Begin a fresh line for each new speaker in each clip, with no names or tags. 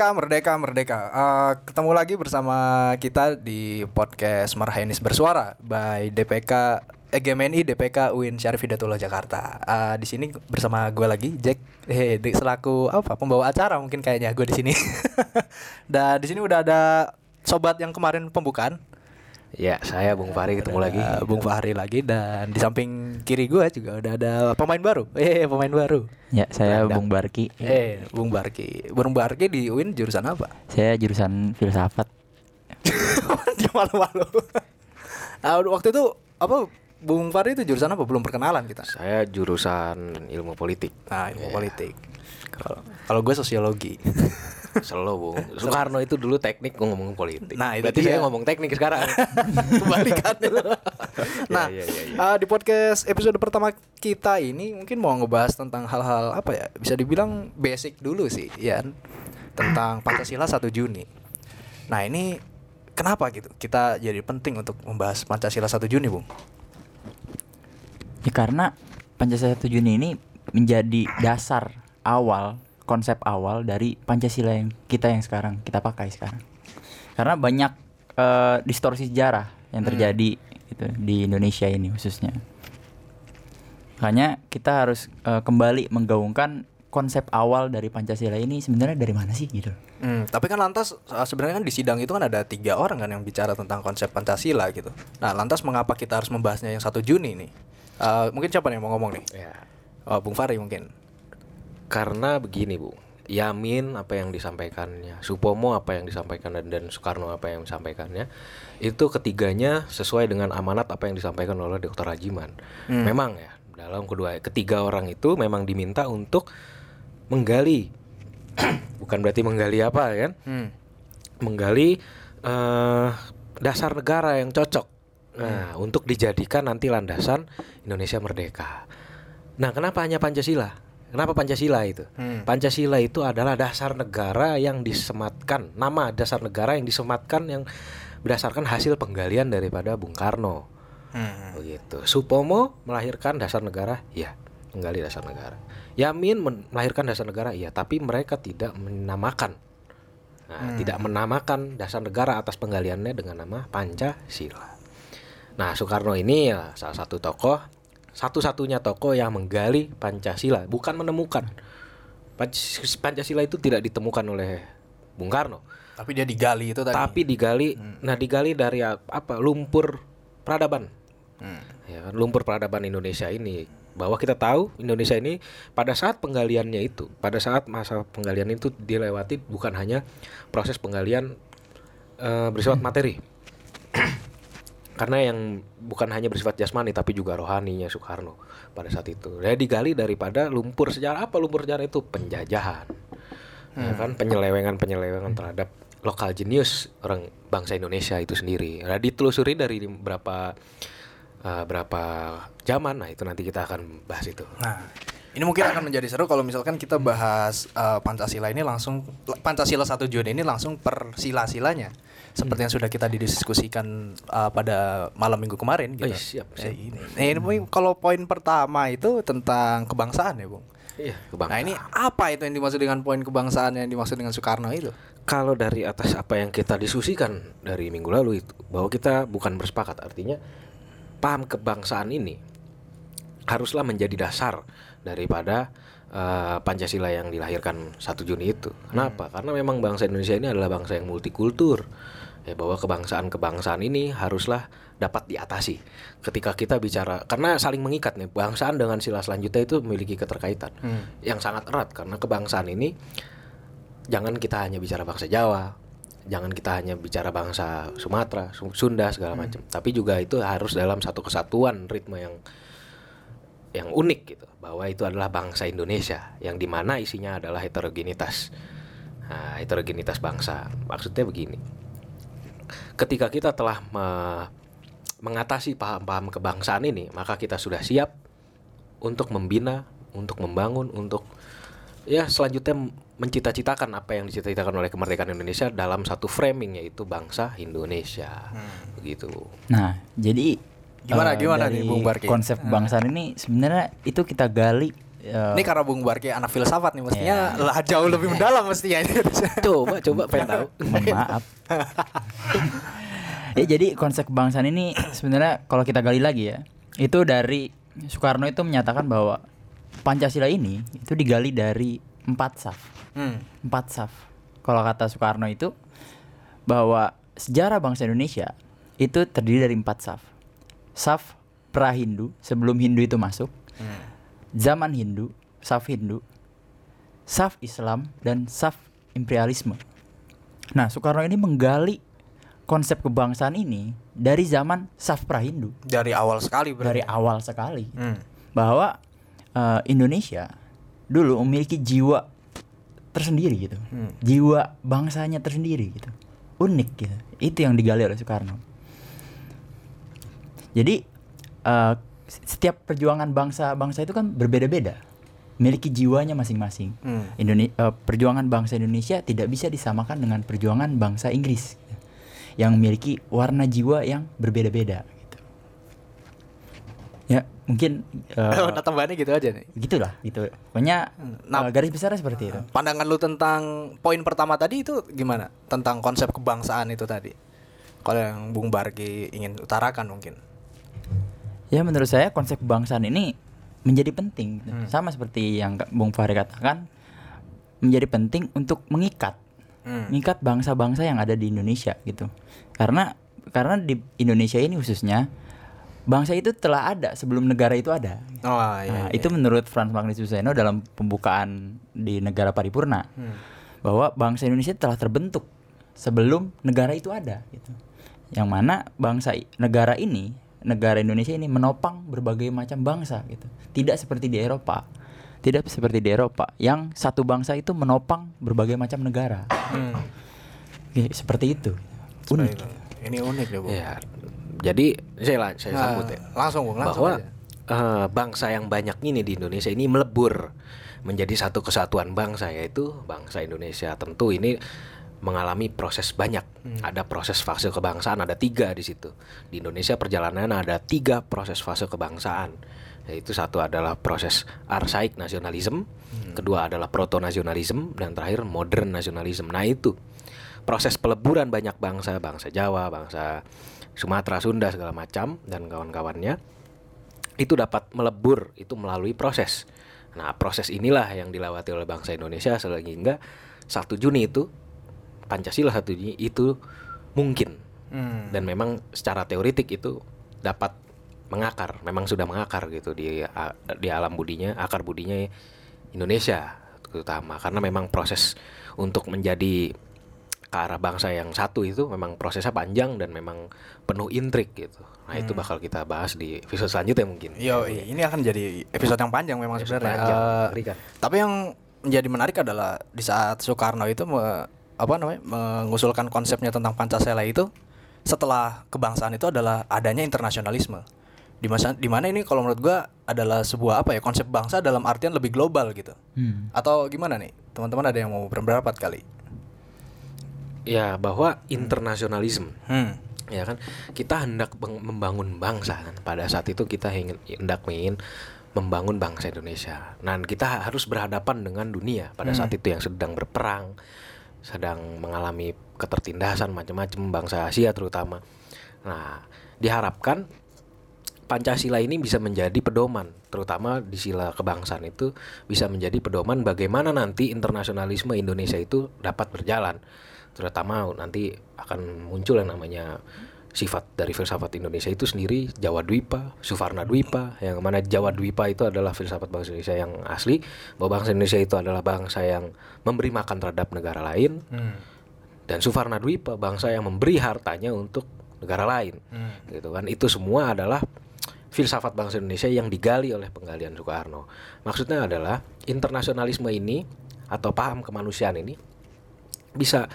Merdeka, merdeka, merdeka. Uh, ketemu lagi bersama kita di podcast Marhainis Bersuara by DPK EGMNI DPK UIN Syarif Hidayatullah Jakarta. Uh, di sini bersama gue lagi Jack eh di- selaku apa pembawa acara mungkin kayaknya gue di sini. Dan di sini udah ada sobat yang kemarin pembukaan
Ya, saya Bung Fahri ketemu lagi.
Bung Fahri lagi dan di samping kiri gue juga udah ada pemain baru. Eh, pemain baru.
Ya, saya
Gelandang.
Bung Barki.
Eh, Bung Barki. Bung Barki di UIN jurusan apa?
Saya jurusan filsafat.
Dia malu-malu. Nah, waktu itu apa Bung Fahri itu jurusan apa? Belum perkenalan kita.
Saya jurusan ilmu politik.
Nah, ilmu
Iya.
politik. Kalau kalau gue sosiologi.
Selo, Bung. Soekarno itu dulu teknik gue ngomong politik.
Nah, itu
Berarti
dia.
saya ngomong teknik sekarang.
Kebalikannya. nah,
iya, iya, iya.
uh, di podcast episode pertama kita ini mungkin mau ngebahas tentang hal-hal apa ya? Bisa dibilang basic dulu sih, ya. Tentang Pancasila 1 Juni. Nah, ini kenapa gitu? Kita jadi penting untuk membahas Pancasila 1 Juni, Bung.
Ya karena Pancasila 1 Juni ini menjadi dasar awal, konsep awal dari Pancasila yang kita yang sekarang kita pakai sekarang. Karena banyak eh, distorsi sejarah yang
Hmm.
terjadi gitu di Indonesia ini khususnya. Makanya kita harus eh, kembali menggaungkan konsep awal dari Pancasila ini sebenarnya dari mana sih gitu.
Hmm, tapi kan lantas uh, sebenarnya kan di sidang itu kan ada tiga orang kan yang bicara tentang konsep Pancasila gitu. Nah, lantas mengapa kita harus membahasnya yang 1 Juni nih? Uh, mungkin siapa nih yang mau ngomong nih?
ya.
Oh, Bung Fahri mungkin.
Karena begini, Bu. Yamin apa yang disampaikannya, Supomo apa yang disampaikan dan, dan Soekarno apa yang disampaikannya, itu ketiganya sesuai dengan amanat apa yang disampaikan oleh Dr. Rajiman.
Hmm.
Memang ya, dalam kedua ketiga orang itu memang diminta untuk menggali, bukan berarti menggali apa kan?
Hmm.
menggali eh, dasar negara yang cocok. Nah, untuk dijadikan nanti landasan Indonesia merdeka. Nah, kenapa hanya Pancasila? Kenapa Pancasila itu?
Hmm.
Pancasila itu adalah dasar negara yang disematkan, nama dasar negara yang disematkan yang berdasarkan hasil penggalian daripada Bung Karno.
Hmm.
Begitu. Supomo melahirkan dasar negara, ya, menggali dasar negara. Yamin melahirkan dasar negara, iya, tapi mereka tidak menamakan. Nah, tidak menamakan dasar negara atas penggaliannya dengan nama Pancasila. Nah, Soekarno ini ya salah satu tokoh, satu-satunya tokoh yang menggali Pancasila, bukan menemukan. Panc- Pancasila itu tidak ditemukan oleh Bung Karno,
Tapi dia digali itu tadi.
tapi digali, nah digali dari ap- apa? Lumpur peradaban
Hmm.
ya lumpur peradaban Indonesia ini bahwa kita tahu Indonesia ini pada saat penggaliannya itu pada saat masa penggalian itu dilewati bukan hanya proses penggalian eh, bersifat materi karena yang bukan hanya bersifat jasmani tapi juga rohaninya Soekarno pada saat itu. Dia digali daripada lumpur sejarah. Apa lumpur sejarah itu? Penjajahan. Ya kan? Penyelewengan penyelewengan terhadap lokal jenius orang bangsa Indonesia itu sendiri. Nah, ditelusuri dari berapa eh, berapa zaman. Nah itu nanti kita akan bahas itu.
Nah, ini mungkin akan menjadi seru kalau misalkan kita bahas uh, Pancasila ini langsung Pancasila 1 Juni ini langsung per sila-silanya. Seperti yang sudah kita didiskusikan uh, pada malam Minggu kemarin gitu.
Eh, siap, siap.
Eh, ini. Ini mungkin kalau poin pertama itu tentang kebangsaan ya, Bung.
iya
Nah, ini apa itu yang dimaksud dengan poin kebangsaan yang dimaksud dengan Soekarno itu?
kalau dari atas apa yang kita diskusikan dari minggu lalu itu bahwa kita bukan bersepakat artinya paham kebangsaan ini haruslah menjadi dasar daripada eh, Pancasila yang dilahirkan 1 Juni itu. Kenapa? Karena memang bangsa Indonesia ini adalah bangsa yang multikultur. Ya bahwa kebangsaan-kebangsaan ini haruslah dapat diatasi. Ketika kita bicara karena saling mengikat nih, bangsaan dengan sila selanjutnya itu memiliki keterkaitan
Hmm.
yang sangat erat karena kebangsaan ini jangan kita hanya bicara bangsa Jawa, jangan kita hanya bicara bangsa Sumatera, Su- Sunda segala macam, tapi juga itu harus dalam satu kesatuan ritme yang yang unik gitu, bahwa itu adalah bangsa Indonesia yang di mana isinya adalah heterogenitas, nah, heterogenitas bangsa. Maksudnya begini, ketika kita telah me- mengatasi paham-paham kebangsaan ini, maka kita sudah siap untuk membina, untuk membangun, untuk ya selanjutnya mencita-citakan apa yang dicita-citakan oleh kemerdekaan Indonesia dalam satu framing yaitu bangsa Indonesia. Begitu.
Nah, jadi
Gimana-
eh,
gimana nih, Bung Barki?
Konsep kebangsaan ini sebenarnya itu kita gali eh,
Ini karena Bung Barki anak filsafat nih mestinya lah jauh lebih mendalam mestinya ini.
Coba coba pengen tahu.
mohon maaf. ya jadi konsep kebangsaan ini sebenarnya kalau kita gali lagi ya, itu dari Soekarno itu menyatakan bahwa Pancasila ini itu digali dari empat saf.
Hmm.
Empat saf. Kalau kata Soekarno itu bahwa sejarah bangsa Indonesia itu terdiri dari empat saf. Saf pra-Hindu sebelum Hindu itu masuk. Zaman Hindu, saf Hindu, saf Islam dan saf imperialisme. Nah, Soekarno ini menggali konsep kebangsaan ini dari zaman saf pra-Hindu,
Dari awal sekali
dari
berarti.
awal sekali
Hmm.
bahwa eh, Indonesia dulu memiliki jiwa tersendiri gitu,
Hmm.
jiwa bangsanya tersendiri gitu, unik gitu. Itu yang digali oleh Soekarno. Jadi eh, setiap perjuangan bangsa-bangsa itu kan berbeda-beda, memiliki jiwanya masing-masing.
Hmm.
Indone- eh, perjuangan bangsa Indonesia tidak bisa disamakan dengan perjuangan bangsa Inggris gitu, yang memiliki warna jiwa yang berbeda-beda. Gitu. Ya mungkin eh,
Nah, tambahannya gitu aja nih.
gitulah gitu pokoknya
Nah-
eh, garis besarnya seperti itu
Pandangan lu tentang poin pertama tadi itu gimana? Tentang konsep kebangsaan itu tadi. Kalau yang Bung Barki ingin utarakan mungkin.
Ya menurut saya konsep kebangsaan ini menjadi penting gitu.
Hmm.
sama seperti yang Bung Fahri katakan menjadi penting untuk mengikat
Hmm.
mengikat bangsa-bangsa yang ada di Indonesia gitu karena karena di Indonesia ini khususnya bangsa itu telah ada sebelum negara itu ada
Oh iya.
Nah,
iya.
itu menurut Franz Magnus Suseno dalam pembukaan di negara paripurna
Hmm.
bahwa bangsa Indonesia telah terbentuk sebelum negara itu ada gitu. Yang mana bangsa negara ini, negara Indonesia ini menopang berbagai macam bangsa gitu. Tidak seperti di Eropa. Tidak seperti di Eropa yang satu bangsa itu menopang berbagai macam negara.
Hmm.
Oke, seperti itu.
Seperti
Unik.
itu. Ini unik deh, Bung.
Ya. Jadi saya saya
Nah,
sambut ya.
Langsung, Bung, langsung
bahwa
aja.
eh, bangsa yang banyak ini di Indonesia ini melebur menjadi satu kesatuan bangsa yaitu bangsa Indonesia. Tentu ini mengalami proses banyak.
Hmm.
Ada proses fase kebangsaan ada tiga di situ. Di Indonesia perjalanan ada tiga proses fase kebangsaan. Yaitu satu adalah proses arsaik nasionalisme,
Hmm.
kedua adalah proto nasionalisme, dan terakhir modern nasionalisme. Nah itu proses peleburan banyak bangsa, bangsa Jawa, bangsa Sumatera, Sunda segala macam dan kawan-kawannya itu dapat melebur itu melalui proses. Nah, proses inilah yang dilewati oleh bangsa Indonesia sehingga 1 Juni itu Pancasila 1 Juni itu mungkin
Hmm.
dan memang secara teoritik itu dapat mengakar, memang sudah mengakar gitu di di alam budinya, akar budinya Indonesia terutama karena memang proses untuk menjadi ke arah bangsa yang satu itu memang prosesnya panjang dan memang penuh intrik gitu. Nah, itu bakal kita bahas di episode selanjutnya mungkin.
Yo, ini akan jadi episode yang panjang memang
Episode
sebenarnya.
panjang, mengerikan.
tapi yang menjadi menarik adalah di saat Soekarno itu me- apa namanya mengusulkan konsepnya tentang Pancasila itu setelah kebangsaan itu adalah adanya internasionalisme. Di masa di mana ini kalau menurut gua adalah sebuah apa ya konsep bangsa dalam artian lebih global gitu.
Hmm.
Atau gimana nih? Teman-teman ada yang mau berpendapat kali?
Ya, bahwa internasionalisme
Hmm.
ya kan kita hendak membangun bangsa kan pada saat itu kita ingin hendak ingin membangun bangsa Indonesia. Nah kita harus berhadapan dengan dunia pada saat itu yang sedang berperang, sedang mengalami ketertindasan macam-macam bangsa Asia terutama. Nah diharapkan Pancasila ini bisa menjadi pedoman, terutama di sila kebangsaan itu bisa menjadi pedoman bagaimana nanti internasionalisme Indonesia itu dapat berjalan. Terutama nanti akan muncul yang namanya sifat dari filsafat Indonesia itu sendiri Jawa Dwipa, Suvarna Dwipa, yang mana Jawa Dwipa itu adalah filsafat bangsa Indonesia yang asli, bahwa bangsa Indonesia itu adalah bangsa yang memberi makan terhadap negara lain,
Hmm.
dan Suvarna Dwipa bangsa yang memberi hartanya untuk negara lain
Hmm.
gitu kan itu semua adalah filsafat bangsa Indonesia yang digali oleh penggalian Soekarno maksudnya adalah internasionalisme ini atau paham kemanusiaan ini bisa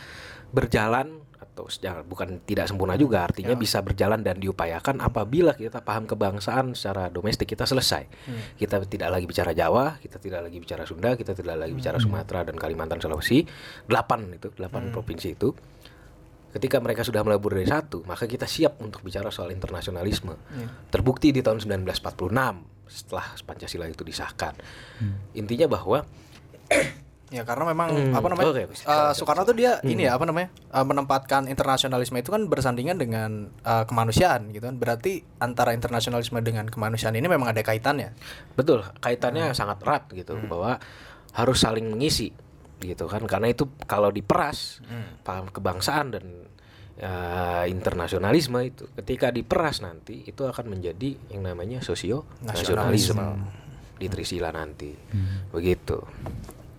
berjalan bukan tidak sempurna juga artinya bisa berjalan dan diupayakan apabila kita paham kebangsaan secara domestik kita selesai. Kita tidak lagi bicara Jawa kita tidak lagi bicara Sunda kita tidak lagi bicara Sumatera dan Kalimantan Sulawesi delapan itu delapan provinsi itu. Ketika mereka sudah melebur dari satu, maka kita siap untuk bicara soal internasionalisme. Terbukti di tahun 1946 setelah Pancasila itu disahkan. Intinya bahwa
Ya karena memang
Hmm,
apa namanya?
oke, oke.
eh, Soekarno tuh dia ini ya apa namanya? eh, menempatkan internasionalisme itu kan bersandingan dengan eh, kemanusiaan gitu kan. Berarti antara internasionalisme dengan kemanusiaan ini memang ada kaitannya.
betul kaitannya sangat erat gitu bahwa harus saling mengisi gitu kan karena itu kalau diperas paham kebangsaan dan eh, internasionalisme itu ketika diperas nanti itu akan menjadi yang namanya sosio nasionalisme di Trisila nanti begitu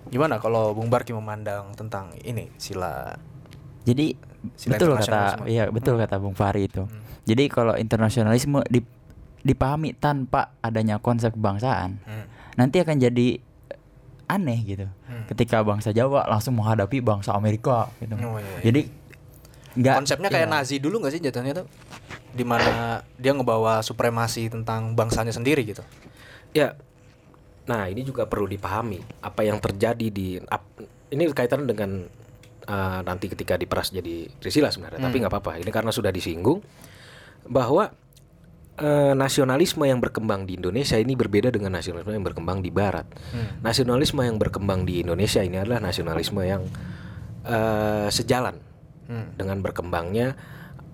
Gimana kalau Bung Barki memandang tentang ini sila
Jadi
Sila
betul kata iya betul kata Bung Fahri itu. Jadi kalau internasionalisme dip- dipahami tanpa adanya konsep kebangsaan, nanti akan jadi aneh gitu. Ketika bangsa Jawa langsung menghadapi bangsa Amerika gitu.
Oh, iya, iya.
Jadi nggak
konsepnya kayak
iya.
Nazi dulu nggak sih jatuhnya tuh? Di mana dia ngebawa supremasi tentang bangsanya sendiri gitu.
Ya, nah ini juga perlu dipahami apa yang terjadi di ap- ini kaitan dengan uh, nanti ketika diperas jadi Trisila sebenarnya, tapi nggak apa-apa. Ini karena sudah disinggung bahwa uh, nasionalisme yang berkembang di Indonesia ini berbeda dengan nasionalisme yang berkembang di Barat. Nasionalisme yang berkembang di Indonesia ini adalah nasionalisme yang uh, sejalan dengan berkembangnya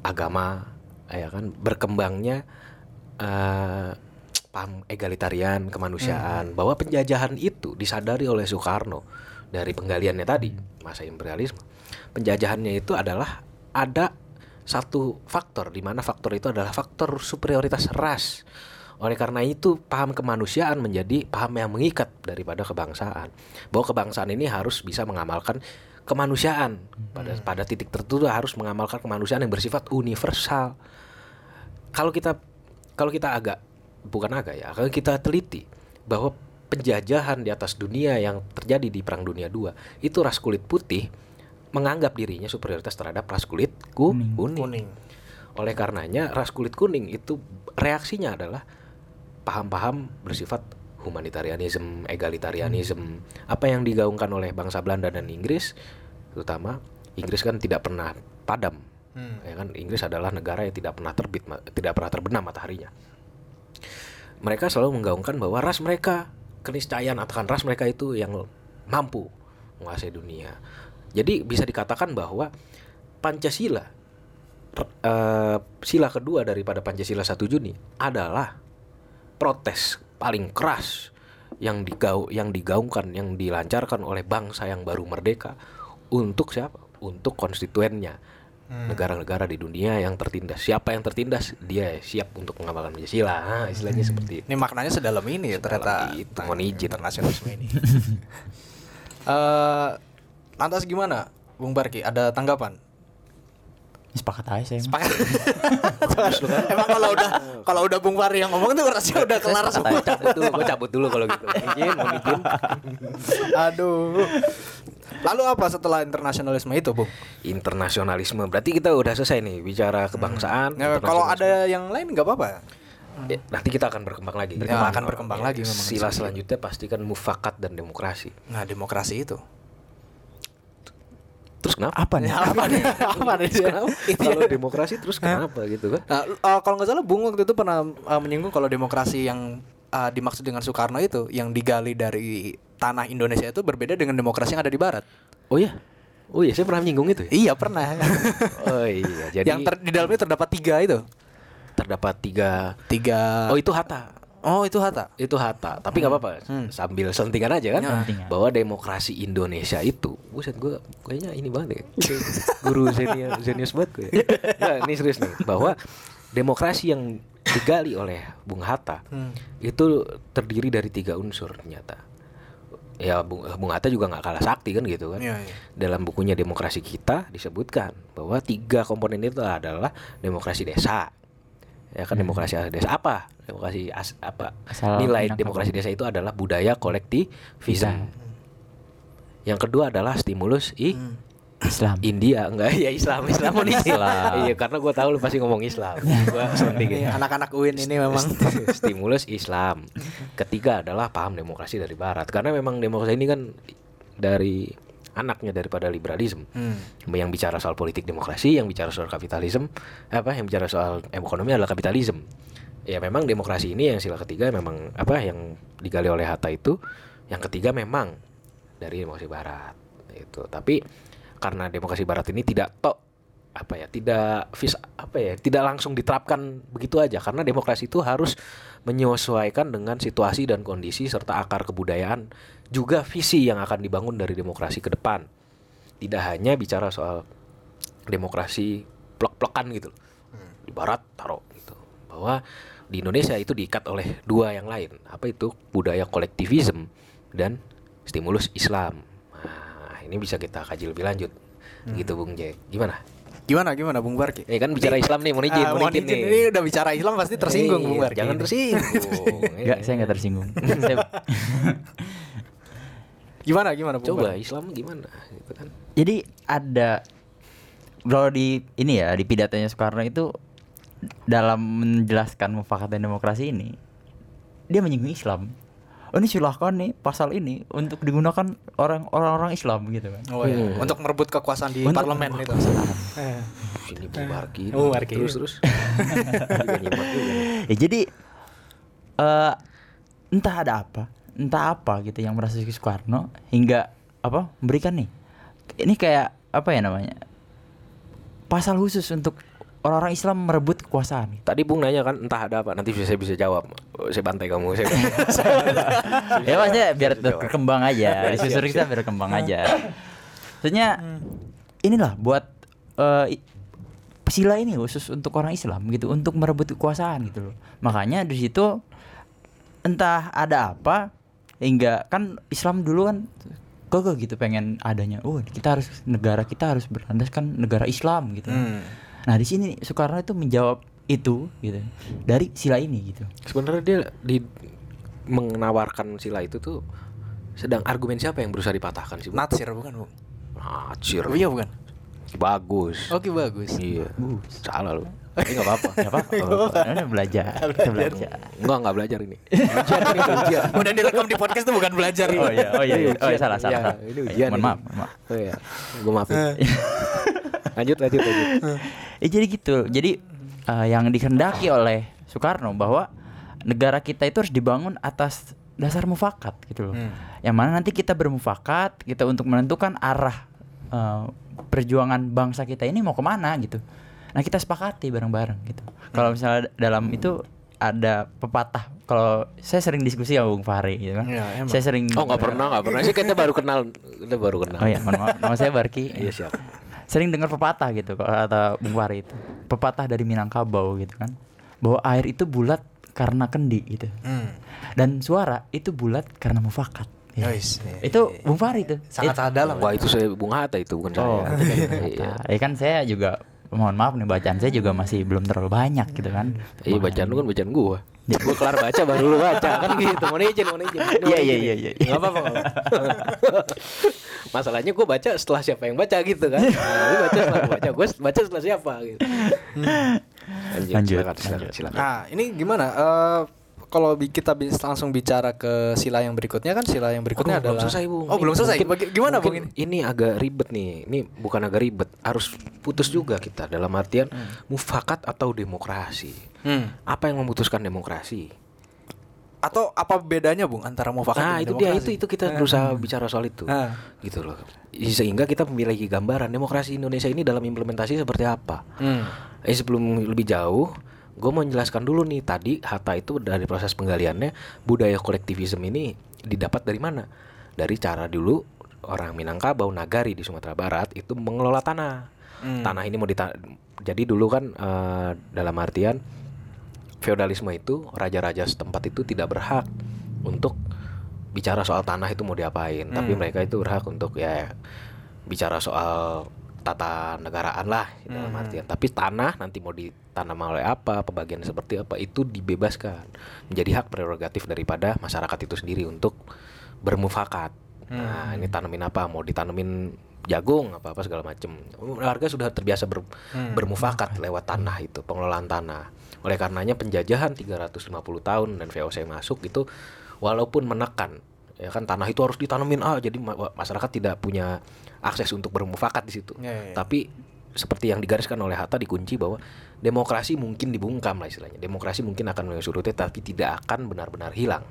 agama, ya kan, berkembangnya eh, paham egalitarian kemanusiaan. Bahwa penjajahan itu disadari oleh Soekarno dari penggaliannya tadi masa imperialisme. Penjajahannya itu adalah ada satu faktor di mana faktor itu adalah faktor superioritas ras. Oleh karena itu paham kemanusiaan menjadi paham yang mengikat daripada kebangsaan. Bahwa kebangsaan ini harus bisa mengamalkan kemanusiaan. Pada pada titik tertentu harus mengamalkan kemanusiaan yang bersifat universal. Kalau kita kalau kita agak bukan agak ya kalau kita teliti bahwa penjajahan di atas dunia yang terjadi di perang dunia II itu ras kulit putih menganggap dirinya superioritas terhadap ras kulit ku- kuning.
Kuning.
Oleh karenanya ras kulit kuning itu reaksinya adalah paham-paham bersifat humanitarianism, egalitarianism, apa yang digaungkan oleh bangsa Belanda dan Inggris, terutama Inggris kan tidak pernah padam, ya kan Inggris adalah negara yang tidak pernah terbit, tidak pernah terbenam mataharinya. Mereka selalu menggaungkan bahwa ras mereka keniscayaan akan ras mereka itu yang mampu menguasai dunia. Jadi bisa dikatakan bahwa Pancasila eh, sila kedua daripada Pancasila 1 Juni adalah protes paling keras yang digau yang digaungkan yang dilancarkan oleh bangsa yang baru merdeka untuk siapa? Untuk konstituennya negara-negara di dunia yang tertindas. Siapa yang tertindas? Dia siap untuk mengamalkan Pancasila. Nah, istilahnya seperti itu.
Ini maknanya sedalam ini ya ternyata
itu, mohon izin.
internasionalisme ini. Eh, lantas gimana, Bung Barki? Ada tanggapan?
Sepakat aja saya. mah.
Emang kalau udah kalau udah Bung Fahri yang ngomong tuh rasanya udah kelar semua.
cabut dulu, gue cabut dulu kalau gitu. Izin, mohon izin.
Aduh. Lalu apa setelah internasionalisme itu, Bung?
Internasionalisme. Berarti kita udah selesai nih bicara kebangsaan.
Ya, kalau ada yang lain nggak apa-apa.
Ya, nanti kita akan berkembang lagi.
Ya, akan berkembang lagi memang.
Sila selanjutnya pastikan mufakat dan demokrasi.
Nah, demokrasi itu.
Terus kenapa?
Apa nih?
apa nih? apa nih dia?
Kalau demokrasi terus kenapa gitu kan?
Nah, eh, kalau nggak salah Bung waktu itu pernah eh, menyinggung kalau demokrasi yang eh, dimaksud dengan Soekarno itu yang digali dari tanah Indonesia itu berbeda dengan demokrasi yang ada di Barat.
Oh iya. Oh iya, saya pernah menyinggung itu ya.
Iya pernah.
Oh iya, jadi
yang ter- di dalamnya terdapat tiga itu.
terdapat tiga.
Tiga.
Oh itu Hatta.
Oh itu Hatta.
Itu Hatta. Tapi nggak apa-apa. Sambil sentingan aja kan.
Sentingan.
Bahwa demokrasi Indonesia itu, buset gue kayaknya ini banget ya. Guru zenius zenius banget gue. Nggak, ini serius nih. Bahwa demokrasi yang digali oleh Bung Hatta itu terdiri dari tiga unsur ternyata. Ya Bung, Bung Hatta juga nggak kalah sakti kan gitu kan.
Iya, iya.
Dalam bukunya Demokrasi Kita disebutkan bahwa tiga komponen itu adalah demokrasi desa. Ya kan demokrasi desa apa? Demokrasi as, apa?
Asal
Nilai demokrasi desa itu adalah budaya kolektivisme. Yang kedua adalah stimulus i
Islam.
India. Enggak ya Islam Islam mau
Islam.
iya karena gue tahu lu pasti ngomong Islam. Gue senting
Ini anak-anak UIN ini memang.
Stimulus Islam. Ketiga adalah paham demokrasi dari Barat. Karena memang demokrasi ini kan dari anaknya daripada liberalisme
Hmm.
yang bicara soal politik demokrasi yang bicara soal kapitalisme apa yang bicara soal ekonomi adalah kapitalisme ya memang demokrasi ini yang sila ketiga memang apa yang digali oleh Hatta itu yang ketiga memang dari demokrasi barat itu tapi karena demokrasi barat ini tidak tok apa ya tidak vis apa ya tidak langsung diterapkan begitu aja karena demokrasi itu harus menyesuaikan dengan situasi dan kondisi serta akar kebudayaan juga visi yang akan dibangun dari demokrasi ke depan. Tidak hanya bicara soal demokrasi plek-plekan gitu di barat taruh gitu. Bahwa di Indonesia itu diikat oleh dua yang lain. Apa itu? Budaya kolektivisme dan stimulus Islam. Nah ini bisa kita kaji lebih lanjut. Gitu Bung Jack. Gimana
Gimana gimana Bung Barki?
eh kan bicara Islam nih mau izin
Ah,
mau
mohon
izin
izin.
nih
Ini udah bicara Islam pasti tersinggung
Eh,
Bung Barki.
jangan tersinggung
Enggak, saya nggak tersinggung. Saya-
Gimana gimana Bung
coba
Barki?
Islam gimana gitu kan
Jadi ada kalau di ini ya di pidatonya Soekarno itu dalam menjelaskan mufakat dan demokrasi ini dia menyinggung Islam. Oh ini silahkan nih pasal ini untuk digunakan orang orang-orang Islam gitu kan.
Oh iya, untuk merebut kekuasaan di
Untuk
parlemen itu. Eh.
ini Bung Barki. terus terus.
Ya jadi eh entah ada apa, entah apa gitu yang merasuki Soekarno hingga apa memberikan nih. Ini kayak apa ya namanya? Pasal khusus untuk orang-orang Islam merebut kekuasaan.
Tadi Bung nanya kan entah ada apa nanti saya bisa jawab. Saya bantai kamu. Saya
ya maksudnya biar berkembang aja
siap,
kita biar berkembang aja maksudnya inilah buat eh, i- sila ini khusus untuk orang Islam gitu untuk merebut kekuasaan gitu loh makanya di situ entah ada apa hingga kan Islam dulu kan kagak gitu pengen adanya oh kita harus negara kita harus berlandaskan negara Islam gitu
Hmm.
Nah di sini Soekarno itu menjawab itu gitu dari sila ini gitu
Sebenarnya dia di menawarkan sila itu tuh sedang argumen siapa yang berusaha dipatahkan sih?
Natsir bukan Bung?
Natsir.
Oh, iya bukan.
Bagus.
Oke bagus.
Iya.
Bagus.
Salah lu. Ini enggak apa-apa.
Gak apa-apa. Belajar. Kita belajar.
Enggak, enggak belajar ini. Ujian ini ujian.
Udah direkam di podcast tuh bukan belajar
Oh iya, oh iya, iya. oh iya, salah, salah.
Iya,
salah.
ini ujian
Mohon maaf, maaf.
Oh iya. Gua maafin. lanjut, lanjut, lanjut.
Ya jadi gitu. Jadi eh, yang dikehendaki oleh Soekarno bahwa negara kita itu harus dibangun atas dasar mufakat gitu loh.
Hmm.
Yang mana nanti kita bermufakat, kita untuk menentukan arah eh, perjuangan bangsa kita ini mau ke mana gitu. Nah kita sepakati bareng-bareng gitu. Kalau misalnya dalam itu ada pepatah. Kalau saya sering diskusi sama Bung Fahri gitu kan.
Iya, emang.
saya sering
Oh, enggak pernah, enggak pernah sih kita baru kenal. Kita baru kenal.
Oh iya, mohon maaf. Nama saya Barki.
Iya, siap.
Sering dengar pepatah gitu kalau kata Bung Fahri itu. Pepatah dari Minangkabau gitu kan. Bahwa air itu bulat karena kendi gitu.
Hmm.
Dan suara itu bulat karena mufakat. Ya.
Yois, iya,
itu
iya.
Bung Fahri itu.
Sangat
It-
sangat dalam.
Wah, itu saya Bung Hatta itu bukan
Oh,
saya. Iya.
Ya kan saya juga mohon maaf nih bacaan saya juga masih belum terlalu banyak gitu kan.
Iya bacaan lu kan bacaan gua. Gua kelar baca baru lu baca kan gitu. Mau izin, mau izin.
Iya, iya, iya, iya.
Nggak apa-apa. nggak apa-apa. Masalahnya gua baca setelah siapa yang baca gitu kan. Nah, lu baca setelah gua baca, gua baca setelah siapa gitu. Lanjut,
Lanjut,
silakan, silakan,
lanjut.
silakan.
Nah, ini gimana? Eh kalau kita langsung bicara ke sila yang berikutnya kan sila yang berikutnya
Aduh,
adalah
belum selesai, Bung.
Oh, belum selesai.
mungkin-
Gimana, Bung
mungkin
ini?
Ini agak ribet nih. Ini bukan agak ribet, harus putus juga kita dalam artian mufakat atau demokrasi.
Hmm.
Apa yang memutuskan demokrasi?
Atau apa bedanya, Bung, antara mufakat
Nah
dan
itu dia
demokrasi?
itu itu kita berusaha bicara soal itu
Ah.
gitu loh sehingga kita memiliki gambaran demokrasi Indonesia ini dalam implementasi seperti apa
Hmm.
eh sebelum lebih jauh gue mau menjelaskan dulu nih tadi Hatta itu dari proses penggaliannya budaya kolektivisme ini didapat dari mana dari cara dulu orang Minangkabau Nagari di Sumatera Barat itu mengelola tanah
Hmm.
tanah ini mau dita jadi dulu kan eh, dalam artian feodalisme itu raja-raja setempat itu tidak berhak untuk bicara soal tanah itu mau diapain tapi
Hmm.
mereka itu berhak untuk ya bicara soal tata negaraan lah dalam
Hmm.
artian tapi tanah nanti mau ditanam oleh apa pembagian seperti apa itu dibebaskan menjadi hak prerogatif daripada masyarakat itu sendiri untuk bermufakat nah
Hmm.
ini tanamin apa mau ditanemin jagung apa apa segala macam warga sudah terbiasa ber-
Hmm.
bermufakat lewat tanah itu pengelolaan tanah oleh karenanya penjajahan 350 tahun dan VOC masuk itu walaupun menekan ya kan tanah itu harus ditanemin ah jadi ma- masyarakat tidak punya akses untuk bermufakat di situ
Ya, ya, ya.
tapi seperti yang digariskan oleh Hatta dikunci bahwa demokrasi mungkin dibungkam lah istilahnya. Demokrasi mungkin akan surutnya tapi tidak akan benar-benar hilang.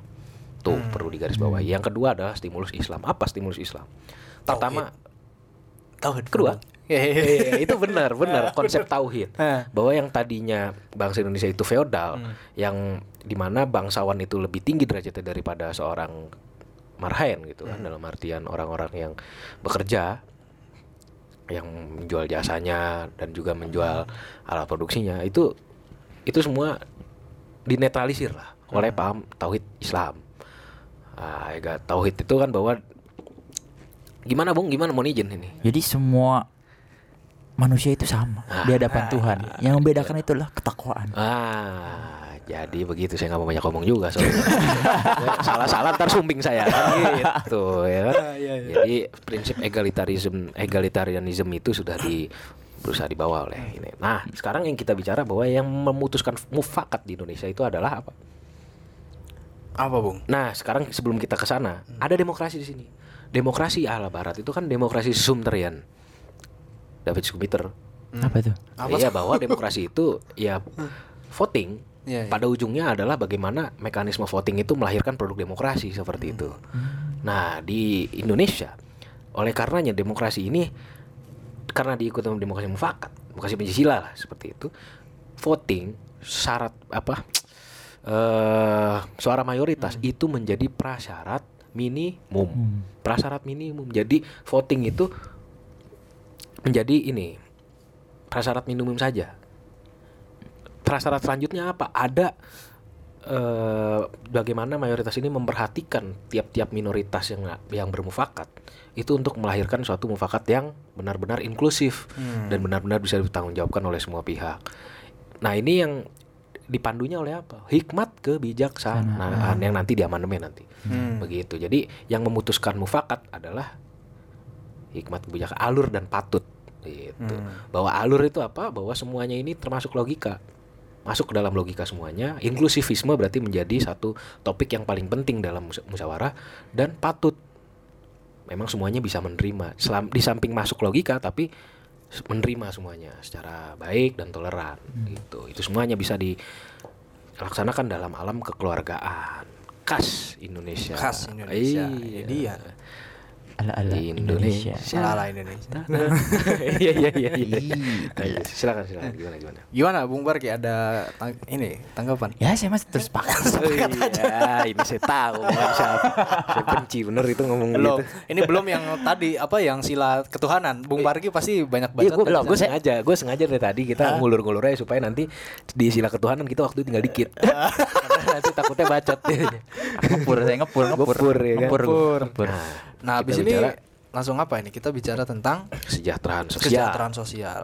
Tuh perlu digarisbawahi. Yang kedua adalah stimulus Islam. Apa stimulus Islam? Pertama
Tauhid
kedua Iya, itu benar benar konsep tauhid bahwa yang tadinya bangsa Indonesia itu feodal yang di mana bangsawan itu lebih tinggi derajatnya daripada seorang marhaen gitu kan dalam artian orang-orang yang bekerja yang menjual jasanya dan juga menjual alat produksinya itu itu semua dinetralisir lah oleh paham tauhid Islam. Ah, ya, tauhid itu kan bahwa gimana bung? Gimana? Mau izin ini.
Jadi semua manusia itu sama di hadapan Tuhan. Yang membedakan itulah ketakwaan.
Ah, jadi begitu saya nggak mau banyak ngomong juga soalnya. Salah-salah ntar sumbing saya kan gitu ya. kan. Jadi prinsip egalitarianism itu sudah di berusaha dibawa oleh ini. Nah, sekarang yang kita bicara bahwa yang memutuskan mufakat di Indonesia itu adalah apa?
Apa, Bung?
Nah, sekarang sebelum kita ke sana, ada demokrasi di sini. Demokrasi ala barat itu kan demokrasi sumterian. David Sumiter
Apa itu?
Iya bahwa demokrasi itu ya voting
Iya, iya.
pada ujungnya adalah bagaimana mekanisme voting itu melahirkan produk demokrasi seperti itu. Nah di Indonesia oleh karenanya demokrasi ini karena diikuti demokrasi mufakat, demokrasi Pancasila lah seperti itu, voting syarat apa eh suara mayoritas itu menjadi prasyarat minimum, prasyarat minimum. Jadi voting itu menjadi ini prasyarat minimum saja. Prasyarat selanjutnya apa? Ada eh, bagaimana mayoritas ini memperhatikan tiap-tiap minoritas yang yang bermufakat itu untuk melahirkan suatu mufakat yang benar-benar inklusif dan benar-benar bisa ditanggungjawabkan oleh semua pihak. Nah ini yang dipandunya oleh apa? Hikmat kebijaksanaan yang nanti di amandemen nanti. Begitu. Jadi yang memutuskan mufakat adalah hikmat kebijaksanaan alur dan patut gitu. Bahwa alur itu apa? Bahwa semuanya ini termasuk logika. Masuk ke dalam logika semuanya. Inklusivisme berarti menjadi satu topik yang paling penting dalam mus- musyawarah dan patut. Memang semuanya bisa menerima. Selam, di samping masuk logika tapi menerima semuanya secara baik dan toleran gitu. Itu semuanya bisa dilaksanakan dalam alam kekeluargaan khas Indonesia.
Khas Indonesia.
Iya.
Jadi ya
Ala-ala
Indonesia.
Indonesia.
salah Indonesia.
Iya iya iya iya. Ayo, Silakan silakan gimana gimana.
Gimana Bung Barki ada tang- ini tanggapan?
Ya saya masih terus pakai.
Iya, ini saya tahu siapa. Saya benci bener itu ngomong
Belum.
gitu.
Ini belum yang tadi apa yang sila ketuhanan. Bung Barki pasti banyak
Iya,
baca.
gue belum. Gue sengaja, gue sengaja dari tadi kita ngulur-ngulur aja supaya nanti di sila ketuhanan kita waktu tinggal dikit. Karena nanti takutnya bacot.
ngepur saya ngepur ngepur.
Ngepur, ya kan?
Ngepur.
Nah, habis ini
bicara-
langsung apa ini? Kita bicara tentang
Kesejahteraan sosial.
kesejahteraan sosial.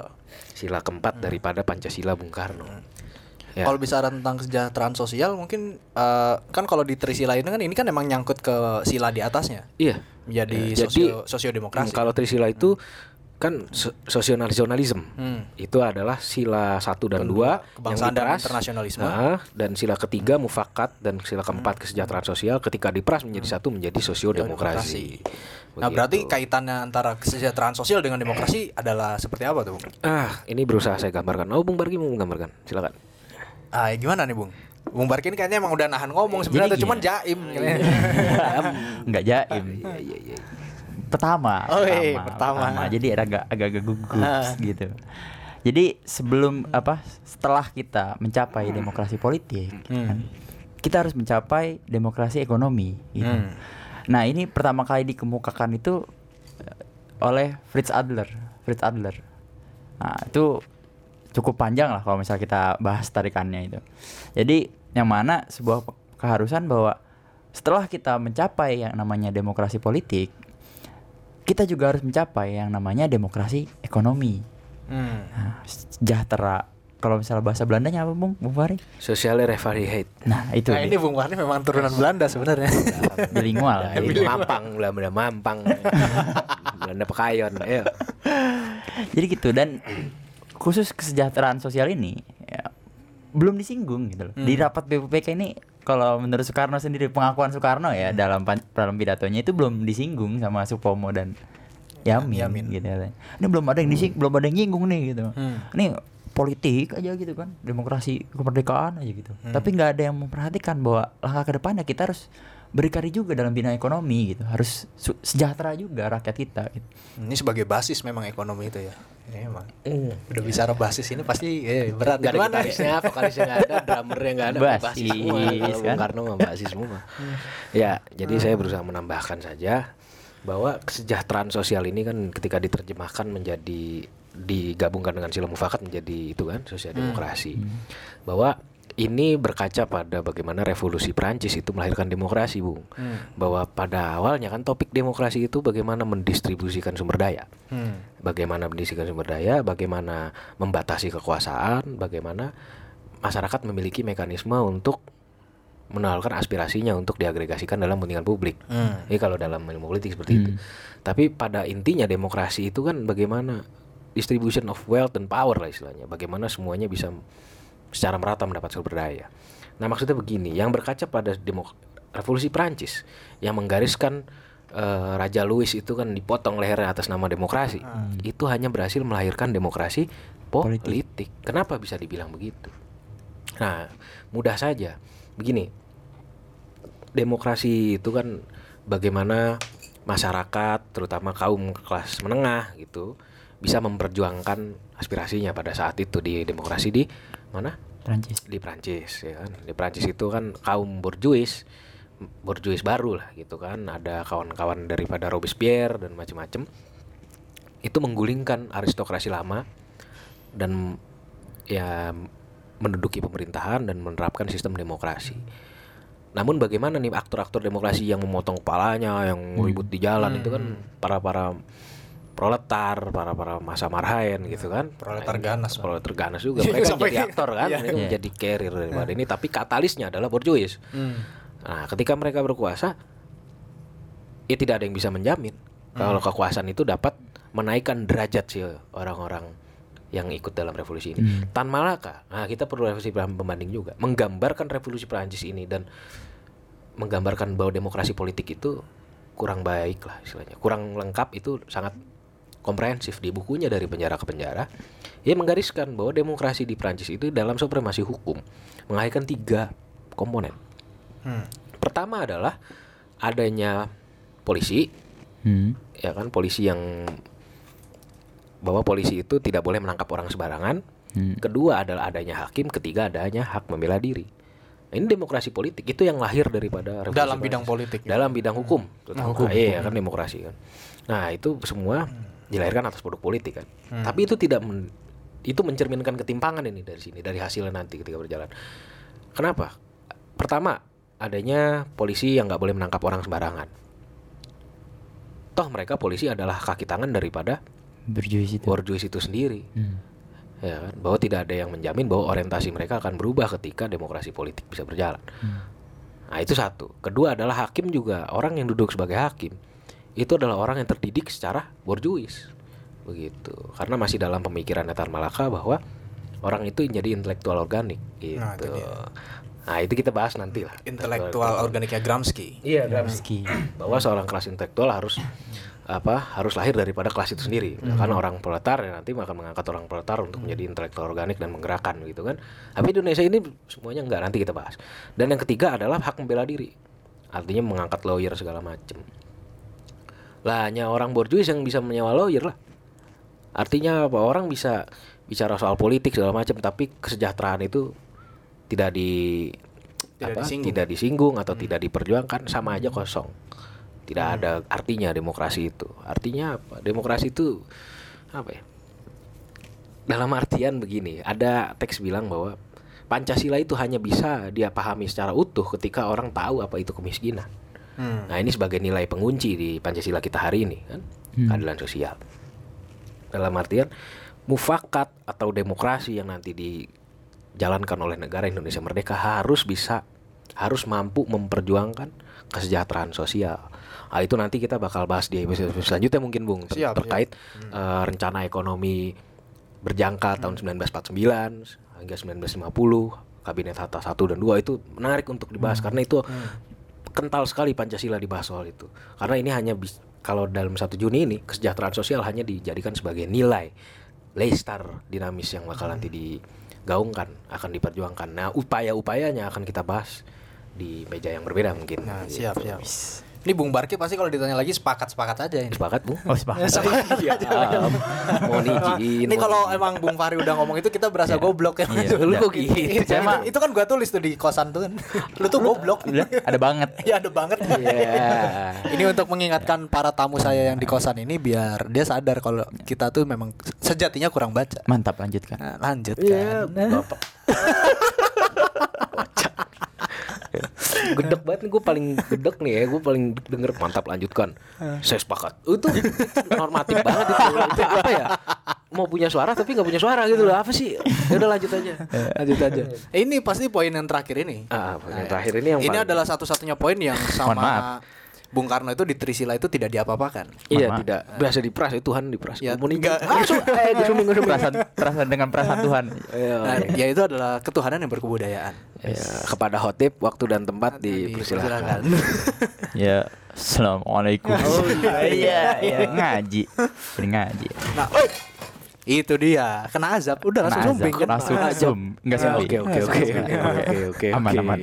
Sila keempat daripada Pancasila Bung Karno. Ya.
Kalau bicara tentang kesejahteraan sosial mungkin eh, kan kalau di Trisila ini kan ini kan emang nyangkut ke sila di atasnya.
Iya.
Menjadi
jadi,
sosio sosiodemokrasi.
Hmm, kalau Trisila itu kan so- sosionasionalisme.
Hmm.
Itu adalah sila satu dan dua
kebangsaan
yang
dan
dipras.
internasionalisme.
Nah, dan sila ketiga mufakat dan sila keempat kesejahteraan sosial ketika dipras menjadi satu menjadi sosiodemokrasi.
Nah, berarti kaitannya antara kesejahteraan sosial dengan demokrasi adalah seperti apa tuh, Bung?
ah ini berusaha saya gambarkan. Oh, Bung Bargi mau menggambarkan. Silakan.
Ah, gimana nih, Bung? Bung Barki ini kayaknya emang udah nahan ngomong sebenarnya
Jadi
cuman
gini.
jaim.
Enggak jaim.
Iya iya iya.
Pertama,
Oh, iya, pertama.
Jadi agak agak agak gugup
Ah.
gitu. Jadi sebelum apa setelah kita mencapai demokrasi politik, kan, kita harus mencapai demokrasi ekonomi. Gitu.
Hmm.
Nah ini pertama kali dikemukakan itu eh, oleh Fritz Adler. Fritz Adler. Nah itu cukup panjang lah kalau misalnya kita bahas tarikannya itu. Jadi yang mana sebuah keharusan bahwa setelah kita mencapai yang namanya demokrasi politik, kita juga harus mencapai yang namanya demokrasi ekonomi.
Hmm.
Nah, sejahtera. Kalau misalnya bahasa Belandanya apa, Bung? Bung Fahri?
Sosiale Revarieheid.
Nah, itu
Nah,
dia.
ini Bung Warni memang turunan Belanda sebenarnya.
bilingual.
Nah, ini mampang, Belanda mampang. Belanda pekayon. Ayo.
Jadi gitu dan khusus kesejahteraan sosial ini ya, belum disinggung gitu loh. Di rapat BPPK ini kalau menurut Soekarno sendiri pengakuan Soekarno ya dalam pan- dalam pidatonya itu belum disinggung sama Supomo dan Yamin,
Yamin.
gitu. Ini belum ada yang disik, belum ada yang nyinggung nih gitu.
Hmm.
Ini politik aja gitu kan, demokrasi kemerdekaan aja gitu.
Hmm.
Tapi nggak ada yang memperhatikan bahwa langkah ke depannya kita harus berkarya juga dalam bidang ekonomi gitu. Harus sejahtera juga rakyat kita gitu.
Ini sebagai basis memang ekonomi itu ya. Ini emang. Udah bicara basis ini pasti eh, berat.
Gak ada
Gimana?
gitarisnya, vokalisnya gak ada, drummernya gak ada,
Basis,
basis semua. Kalau
kan?
Bung Karno mah basis semua. ya, jadi saya berusaha menambahkan saja bahwa kesejahteraan sosial ini kan ketika diterjemahkan menjadi digabungkan dengan sila mufakat menjadi itu kan sosial demokrasi. Bahwa ini berkaca pada bagaimana revolusi Prancis itu melahirkan demokrasi, Bung.
Hmm.
Bahwa pada awalnya kan topik demokrasi itu bagaimana mendistribusikan sumber daya
Hmm.
bagaimana mendistribusikan sumber daya, bagaimana membatasi kekuasaan, bagaimana masyarakat memiliki mekanisme untuk menolakkan aspirasinya untuk diagregasikan dalam kepentingan publik.
Hmm.
Ini kalau dalam ilmu politik seperti itu. Tapi pada intinya demokrasi itu kan bagaimana distribution of wealth and power lah istilahnya. Bagaimana semuanya bisa secara merata mendapat sumber daya. Nah maksudnya begini, yang berkaca pada demok revolusi Prancis yang menggariskan eh, Raja Louis itu kan dipotong lehernya atas nama demokrasi, itu hanya berhasil melahirkan demokrasi politik. Kenapa bisa dibilang begitu? Nah mudah saja, begini, demokrasi itu kan bagaimana masyarakat terutama kaum kelas menengah gitu bisa memperjuangkan aspirasinya pada saat itu di demokrasi di mana?
Prancis.
di Prancis ya kan. Di Prancis itu kan kaum borjuis borjuis baru lah gitu kan. Ada kawan-kawan daripada Robespierre dan macam-macam itu menggulingkan aristokrasi lama dan ya menduduki pemerintahan dan menerapkan sistem demokrasi. Namun bagaimana nih aktor-aktor demokrasi yang memotong kepalanya, yang ribut di jalan itu kan para-para proletar, para-para masa marhaen gitu kan.
Proletar ganas.
Proletar ganas juga. Mereka
Sampai-
jadi aktor kan,
Iya.
mereka
Iya.
menjadi carrier daripada ini. Tapi katalisnya adalah borjuis.
Hmm.
Nah, ketika mereka berkuasa, ya tidak ada yang bisa menjamin kalau kekuasaan itu dapat menaikkan derajat sih orang-orang yang ikut dalam revolusi ini. Tan Malaka, nah kita perlu revolusi pembanding juga, menggambarkan revolusi Prancis ini dan menggambarkan bahwa demokrasi politik itu kurang baik lah istilahnya, kurang lengkap itu sangat komprehensif di bukunya dari penjara ke penjara. Ia menggariskan bahwa demokrasi di Prancis itu dalam supremasi hukum menghadirkan tiga komponen.
Hmm.
Pertama adalah adanya polisi,
Hmm.
ya kan polisi yang bahwa polisi itu tidak boleh menangkap orang sembarangan.
Hmm.
Kedua adalah adanya hakim, ketiga adanya hak membela diri. Nah, ini demokrasi politik itu yang lahir daripada revolusi
Dalam
Prancis.
bidang politik. ya?
dalam bidang hukum, terutama.
hukum,
Nah, iya kan demokrasi kan. Nah itu semua dilahirkan atas produk politik kan.
Hmm.
Tapi itu tidak men- itu mencerminkan ketimpangan ini dari sini dari hasilnya nanti ketika berjalan. Kenapa? Pertama adanya polisi yang nggak boleh menangkap orang sembarangan. Toh mereka polisi adalah kaki tangan daripada
Berjuis itu.
borjuis itu sendiri.
Hmm.
Ya kan? Bahwa tidak ada yang menjamin bahwa orientasi mereka akan berubah ketika demokrasi politik bisa berjalan. Nah itu satu. Kedua adalah hakim juga orang yang duduk sebagai hakim itu adalah orang yang terdidik secara borjuis. Begitu. Karena masih dalam pemikiran Netar Malaka bahwa orang itu jadi intelektual organik. Gitu.
Nah, itu
Nah, itu kita bahas nanti lah.
Intelektual. organiknya Gramsci.
Iya,
Gramsci.
bahwa seorang kelas intelektual harus apa harus lahir daripada kelas itu sendiri. Kan orang proletar ya nanti akan mengangkat orang proletar untuk menjadi intelektual organik dan menggerakkan gitu kan. Tapi di Indonesia ini semuanya enggak nanti kita bahas. Dan yang ketiga adalah hak membela diri. Artinya mengangkat lawyer segala macam lah hanya orang borjuis yang bisa menyewa lawyer lah. Artinya apa? Orang bisa bicara soal politik segala macam tapi kesejahteraan itu tidak di
Tidak
apa,
disinggung.
tidak disinggung atau tidak diperjuangkan sama aja kosong. Tidak ada artinya demokrasi itu. Artinya apa? Demokrasi itu apa ya? Dalam artian begini ada teks bilang bahwa Pancasila itu hanya bisa dia pahami secara utuh ketika orang tahu apa itu kemiskinan
Hmm.
Nah ini sebagai nilai pengunci di Pancasila kita hari ini kan keadilan sosial. Dalam artian mufakat atau demokrasi yang nanti dijalankan oleh negara Indonesia Merdeka harus bisa harus mampu memperjuangkan kesejahteraan sosial. Nah, itu nanti kita bakal bahas di episode selanjutnya mungkin Bung ter-
Siap, siap.
terkait eh, rencana ekonomi berjangka tahun 1949 hingga 1950 kabinet Hatta 1 dan 2 itu menarik untuk dibahas karena itu kental sekali Pancasila dibahas soal itu karena ini hanya bis- kalau dalam satu Juni ini kesejahteraan sosial hanya dijadikan sebagai nilai Leicester dinamis yang bakal nanti digaungkan akan diperjuangkan. Nah upaya-upayanya akan kita bahas di meja yang berbeda mungkin.
Nah,
Gitu.
siap, siap. Ini Bung Barki pasti kalau ditanya lagi sepakat-sepakat aja ini.
Sepakat bu?
Oh, sepakat.
Iya, Mohon izin.
Ini
mohon
kalau
izin.
emang Bung Fahri udah ngomong itu kita berasa goblok ya.
Iya,
Lu kok gitu?
Saya mah-
itu kan gua tulis tuh di kosan tuh kan. Lu tuh goblok.
Ada banget.
Ya ada banget.
Iya.
Ini untuk mengingatkan para tamu saya yang di kosan ini biar dia sadar kalau kita tuh memang sejatinya kurang baca.
Mantap lanjutkan.
Nah, lanjut
Iya,
kan.
bapak. Gedek banget nih gue paling gedek nih ya gue paling denger. Mantap lanjutkan. Saya sepakat. Itu normatif banget itu, itu apa ya? Mau punya suara tapi nggak punya suara gitu loh. Apa sih? Ya udah lanjut aja.
Lanjut aja. Ini pasti poin yang terakhir ini.
ah poin yang terakhir ini yang
Ini
paling-
adalah satu-satunya poin yang
Mohon maaf.
sama Bung Karno itu di Trisila itu tidak diapa-apakan.
iya
maaf.
tidak biasa diperas ya Tuhan diperas
Ya, enggak.
eh gesuming
Perasaan, perasaan dengan perasaan Tuhan.
Iya,
Nah,
iya.
ya itu adalah ketuhanan yang berkebudayaan.
Ya, kepada hotip waktu dan tempat
Dipersilakan.
dipersilakan
Ya, assalamualaikum. Oh iya, iya ngaji. Ini ngaji.
Nah, oi. Itu dia kena azab udah langsung
Nah,
sumbing kan
langsung
Azab.
enggak
Ya,
zoom.
oke oke oke oke oke
Aman
oke.
aman.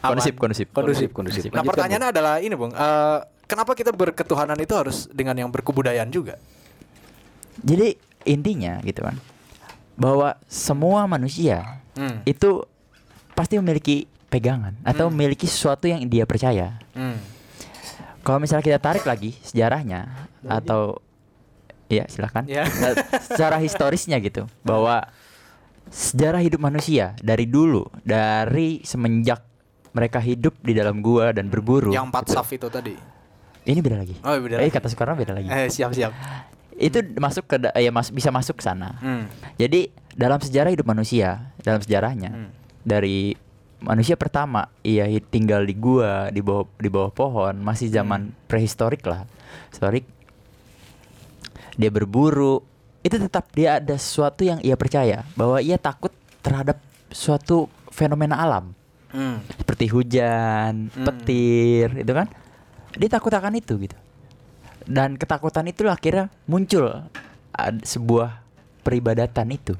Kondusif kondusif.
kondusif kondusif
Nah
Lanjutkan,
pertanyaannya adalah ini bung, Eh, kenapa kita berketuhanan itu harus dengan yang berkebudayaan juga?
Jadi intinya gitu kan bahwa semua manusia
Hmm.
itu pasti memiliki pegangan atau memiliki sesuatu yang dia percaya.
Hmm.
Kalau misalnya kita tarik lagi sejarahnya atau ya silakan.
Ya.
Nah, secara historisnya gitu bahwa sejarah hidup manusia dari dulu dari semenjak mereka hidup di dalam gua dan berburu.
Yang empat
gitu.
saf itu tadi.
Ini beda lagi.
Oh, beda
Eh,
lagi.
kata Soekarno beda lagi.
Eh siap siap.
Itu masuk ke ya mas, bisa masuk ke sana.
Hmm.
Jadi dalam sejarah hidup manusia, dalam sejarahnya
Hmm.
dari manusia pertama ia tinggal di gua di bawah di bawah pohon, masih zaman prehistorik lah. Historik. Dia berburu, itu tetap dia ada sesuatu yang ia percaya bahwa ia takut terhadap suatu fenomena alam
Hmm.
seperti hujan,
Hmm.
petir, itu kan. Dia takut akan itu gitu. Dan ketakutan itu akhirnya muncul sebuah peribadatan itu.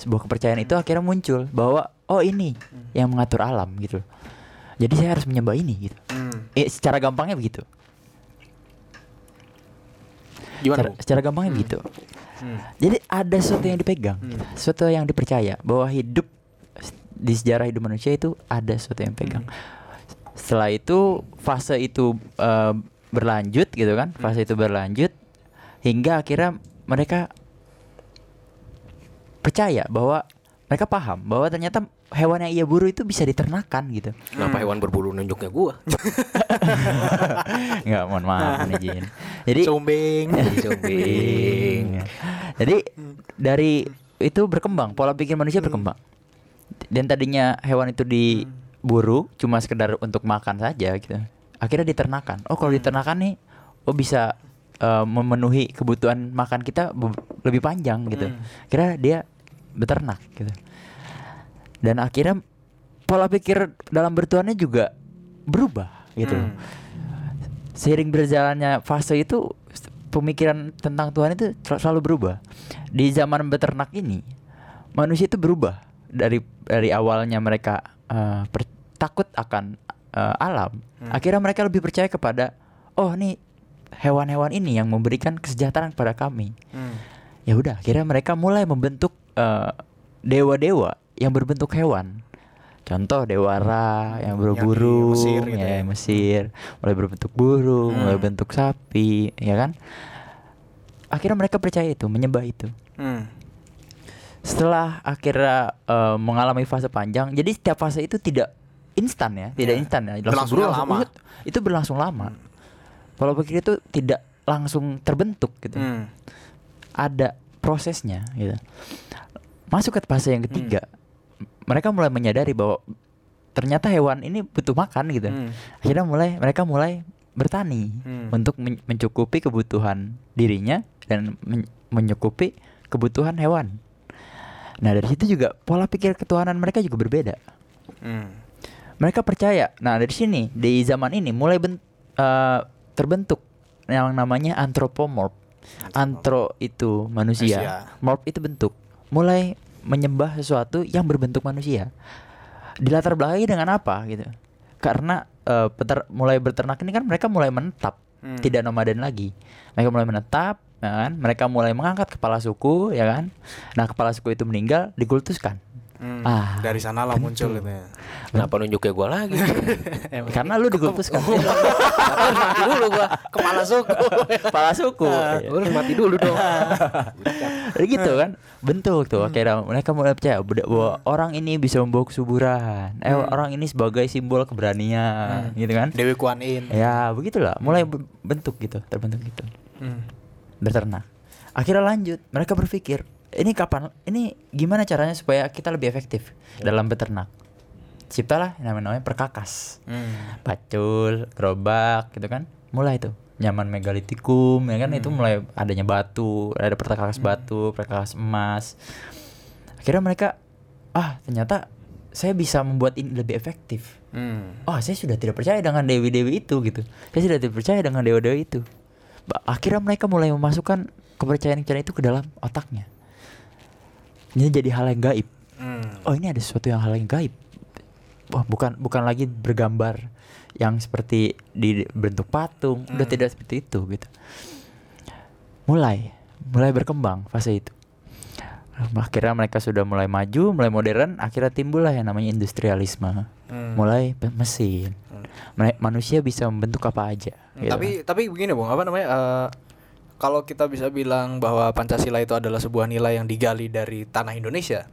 Sebuah kepercayaan itu akhirnya muncul bahwa oh ini yang mengatur alam gitu. Jadi saya harus menyembah ini gitu.
Hmm.
Eh, secara gampangnya begitu.
Gimana
Secara, secara gampangnya begitu.
Hmm.
Jadi ada sesuatu yang dipegang,
Hmm.
gitu. sesuatu yang dipercaya bahwa hidup di sejarah hidup manusia itu ada sesuatu yang pegang. Setelah itu fase itu eh, berlanjut gitu kan, fase itu berlanjut hingga akhirnya mereka percaya bahwa mereka paham bahwa ternyata hewan yang ia buru itu bisa diternakan gitu.
Kenapa hewan berbulu nunjuknya gua?
Enggak, mohon maaf, mohon izin. Jadi
Sumbing.
Sumbing.
Jadi dari itu berkembang, pola pikir manusia berkembang. Dan tadinya hewan itu diburu cuma sekedar untuk makan saja gitu. Akhirnya diternakan. Oh, kalau diternakan nih oh bisa eh, memenuhi kebutuhan makan kita lebih panjang gitu.
Hmm.
Kira dia beternak gitu. Dan akhirnya pola pikir dalam bertuannya juga berubah gitu.
Hmm.
Seiring berjalannya fase itu pemikiran tentang Tuhan itu sel- selalu berubah. Di zaman beternak ini manusia itu berubah dari dari awalnya mereka per- takut akan eh, alam.
Hmm.
Akhirnya mereka lebih percaya kepada oh nih hewan-hewan ini yang memberikan kesejahteraan kepada kami.
Hmm.
Ya udah, akhirnya mereka mulai membentuk eh, dewa-dewa yang berbentuk hewan. Contoh dewa Ra yang berburu,
Mesir gitu
ya,
ya.
Mesir, mulai berbentuk burung, mulai
Hmm.
bentuk sapi, ya kan? Akhirnya mereka percaya itu, menyembah itu.
Hmm.
Setelah akhirnya eh, mengalami fase panjang, jadi setiap fase itu tidak instan ya, tidak
Ya.
instan ya,
Berlangsungnya
berlangsung-
lama.
itu- Itu berlangsung lama. Pola pikir itu tidak langsung terbentuk gitu
Hmm.
ada prosesnya gitu. Masuk ke fase yang ketiga,
Hmm.
Mereka mulai menyadari bahwa ternyata hewan ini butuh makan gitu.
Hmm.
Akhirnya mulai mereka mulai bertani
Hmm.
untuk men- mencukupi kebutuhan dirinya dan men- mencukupi kebutuhan hewan. Nah dari situ juga pola pikir ketuhanan mereka juga berbeda.
Hmm.
Mereka percaya. Nah dari sini di zaman ini mulai ben- eh, terbentuk yang namanya antropomorph. Antro itu manusia,
Manusia.
morph itu bentuk. Mulai menyembah sesuatu yang berbentuk manusia. Dilatar belakangi dengan apa gitu? Karena eh, peter- mulai berternak ini kan mereka mulai menetap,
Hmm.
tidak nomaden lagi. Mereka mulai menetap, ya kan? Mereka mulai mengangkat kepala suku, ya kan? Nah, kepala suku itu meninggal, dikultuskan.
Hmm,
Ah,
dari sanalah muncul itu ya.
Kenapa nunjuk ke gua lagi?
Karena lu dikultuskan.
harus mati dulu gua? Kepala suku.
kepala suku. Iya.
Gua harus mati dulu dong.
Kayak gitu kan. Bentuk tuh. Akhirnya mereka mulai percaya bahwa orang ini bisa membawa kesuburan. Eh orang ini sebagai simbol keberanian gitu kan?
Dewi Kuan Yin.
ya begitulah. Mulai ber- bentuk gitu terbentuk gitu.
Hmm.
berternak. Akhirnya lanjut. Mereka berpikir ini kapan ini gimana caranya supaya kita lebih efektif dalam beternak ciptalah namanya, namanya perkakas
Hmm.
pacul, gerobak gitu kan. Mulai tuh nyaman megalitikum ya kan itu mulai adanya batu, ada perkakas batu, perkakas emas. Akhirnya mereka ah ternyata saya bisa membuat ini lebih efektif.
Hmm.
Oh, saya sudah tidak percaya dengan dewi-dewi itu gitu. Saya sudah tidak percaya dengan dewa-dewa itu. Ba- Akhirnya mereka mulai memasukkan kepercayaan-kepercayaan itu ke dalam otaknya. Ini jadi hal yang gaib
Hmm.
oh ini ada sesuatu yang hal yang gaib wah bukan bukan lagi bergambar yang seperti di bentuk patung udah
Hmm.
tidak seperti itu gitu mulai mulai berkembang fase itu akhirnya mereka sudah mulai maju mulai modern akhirnya timbullah yang namanya industrialisme
Hmm.
mulai mesin Ma- manusia bisa membentuk apa aja
Hmm,
gitu
Tapi tapi begini bung, apa namanya? eh, kalau kita bisa bilang bahwa Pancasila itu adalah sebuah nilai yang digali dari tanah Indonesia,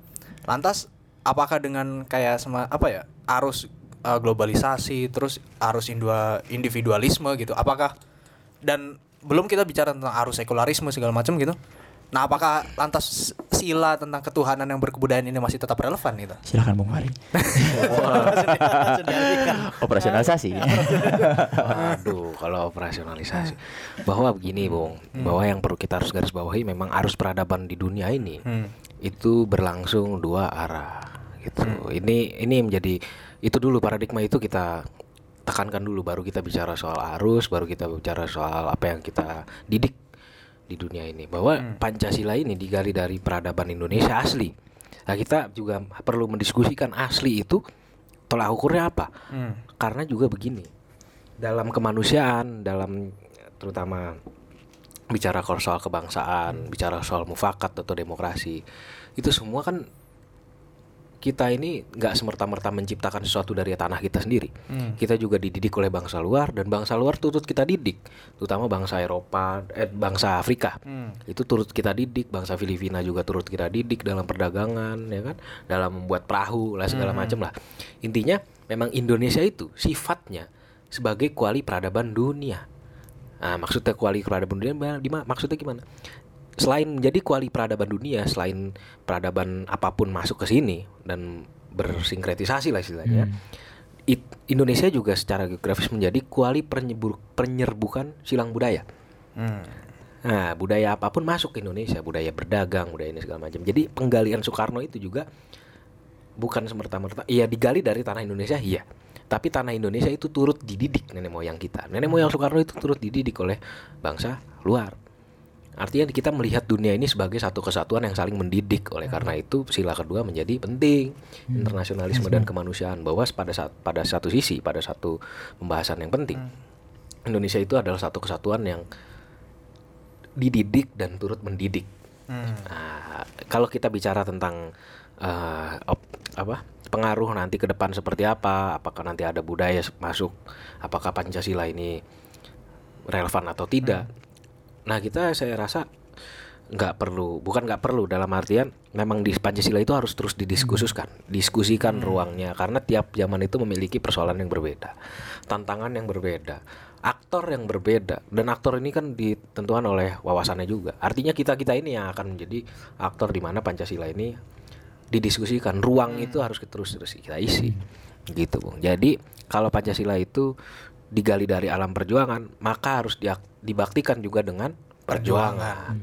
lantas apakah dengan kayak sama apa ya arus eh, globalisasi, terus arus individualisme gitu, apakah dan belum kita bicara tentang arus sekularisme segala macam gitu. Nah, apakah lantas sila tentang ketuhanan yang berkebudayaan ini masih tetap relevan gitu?
silakan bung Mari operasionalisasi
Waduh, kalau operasionalisasi. Bahwa begini, Bung, bahwa yang perlu kita harus garis bawahi memang arus peradaban di dunia ini
Hmm.
itu berlangsung dua arah gitu. Ini ini menjadi itu dulu paradigma itu kita tekankan dulu baru kita bicara soal arus, baru kita bicara soal apa yang kita didik di dunia ini. Bahwa Pancasila ini digali dari peradaban Indonesia asli. Nah, kita juga perlu mendiskusikan asli itu tolak ukurnya apa?
Hmm.
Karena juga begini, dalam kemanusiaan, dalam terutama bicara soal kebangsaan, bicara soal mufakat atau demokrasi, itu semua kan kita ini nggak semerta-merta menciptakan sesuatu dari tanah kita sendiri.
Hmm.
Kita juga dididik oleh bangsa luar dan bangsa luar turut kita didik, terutama bangsa Eropa, eh, bangsa Afrika.
Hmm.
Itu turut kita didik, bangsa Filipina juga turut kita didik dalam perdagangan, ya kan, dalam membuat perahu lah segala macam lah. Intinya memang Indonesia itu sifatnya sebagai kuali peradaban dunia. Nah, maksudnya kuali peradaban dunia di ma- maksudnya gimana? Selain menjadi kuali peradaban dunia, selain peradaban apa pun masuk ke sini dan bersinkretisasi lah istilahnya. it- Indonesia juga secara geografis menjadi kuali penyebur- penyerbukan silang budaya.
Hmm.
Nah, budaya apa pun masuk ke Indonesia, budaya berdagang, budaya ini segala macam. Jadi penggalian Soekarno itu juga bukan semerta-merta, iya digali dari tanah Indonesia, iya. Tapi tanah Indonesia itu turut dididik nenek moyang kita. Nenek moyang Soekarno itu turut dididik oleh bangsa luar. Artinya kita melihat dunia ini sebagai satu kesatuan yang saling mendidik. Oleh karena itu sila kedua menjadi penting. Internasionalisme dan kemanusiaan bahwa pada saat pada satu sisi, pada satu pembahasan yang penting, Indonesia itu adalah satu kesatuan yang dididik dan turut mendidik.
Hmm.
Nah, kalau kita bicara tentang eh, op- apa pengaruh nanti ke depan seperti apa, apakah nanti ada budaya masuk, apakah Pancasila ini relevan atau tidak? Nah, kita saya rasa nggak perlu, bukan nggak perlu dalam artian memang di Pancasila itu harus terus didiskusikan, diskusikan ruangnya karena tiap zaman itu memiliki persoalan yang berbeda, tantangan yang berbeda, aktor yang berbeda dan aktor ini kan ditentukan oleh wawasannya juga. Artinya kita kita ini yang akan menjadi aktor di mana Pancasila ini didiskusikan, ruang itu harus terus terus kita isi, gitu bung. Jadi kalau Pancasila itu digali dari alam perjuangan, maka harus diak- dibaktikan juga dengan perjuangan.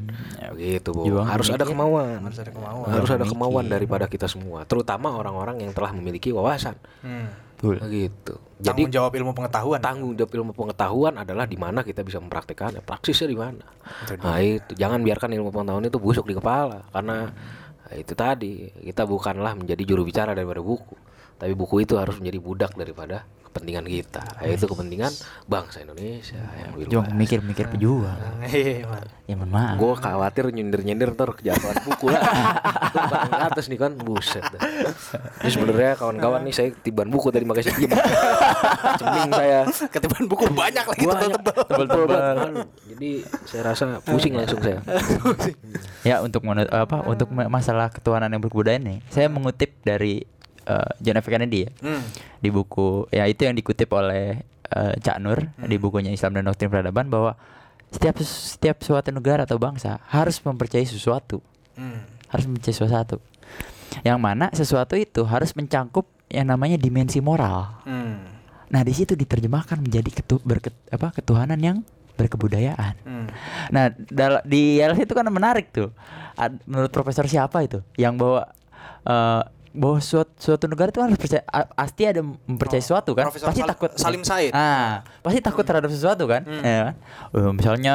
Gitu, Bu.
Juang
Harus ada kemauan.
Harus ada kemauan.
Harus ada kemauan daripada kita semua, terutama orang-orang yang telah memiliki wawasan.
Hmm.
Betul.
Gitu.
tanggung jawab ilmu pengetahuan.
tanggung jawab ilmu pengetahuan adalah di mana kita bisa mempraktikkannya praksisnya di mana nah itu jangan biarkan ilmu pengetahuan itu busuk di kepala karena eh, itu tadi kita bukanlah menjadi juru bicara daripada buku tapi buku itu harus menjadi budak daripada kepentingan kita yaitu kepentingan bangsa Indonesia yang lebih luas.
mikir-mikir pejuang.
Iya.
Ya mohon maaf.
gue khawatir nyindir-nyindir ntar kejatuhan buku lah paling atas nih kan buset. Ini sebenarnya kawan-kawan nih saya tiban buku tadi makanya saya Ceming saya
Ketiban buku banyak lagi tebel-tebel.
Jadi saya rasa pusing langsung saya
Ya untuk apa untuk ma- masalah ketuhanan yang berkebudayaan nih, saya mengutip dari eh, John F Kennedy ya.
Hmm.
Di buku ya itu yang dikutip oleh eh, Cak Nur di bukunya Islam dan Doktrin Peradaban bahwa setiap setiap suatu negara atau bangsa harus mempercayai sesuatu,
Hmm.
harus mempercayai sesuatu. Yang mana sesuatu itu harus mencangkup yang namanya dimensi moral.
Hmm.
Nah, di situ diterjemahkan menjadi ketu, berket, apa ketuhanan yang berkebudayaan.
Hmm.
Nah, di LS itu kan menarik tuh. Ad- menurut profesor siapa itu yang bawa eh, bahwa suatu, suatu negara itu harus percaya pasti ada mempercayai
Oh,
sesuatu kan?
Profesor
pasti
Sal-
takut.
Salim Said.
Ah, pasti takut terhadap sesuatu kan?
Hmm.
Ya kan? Eh, misalnya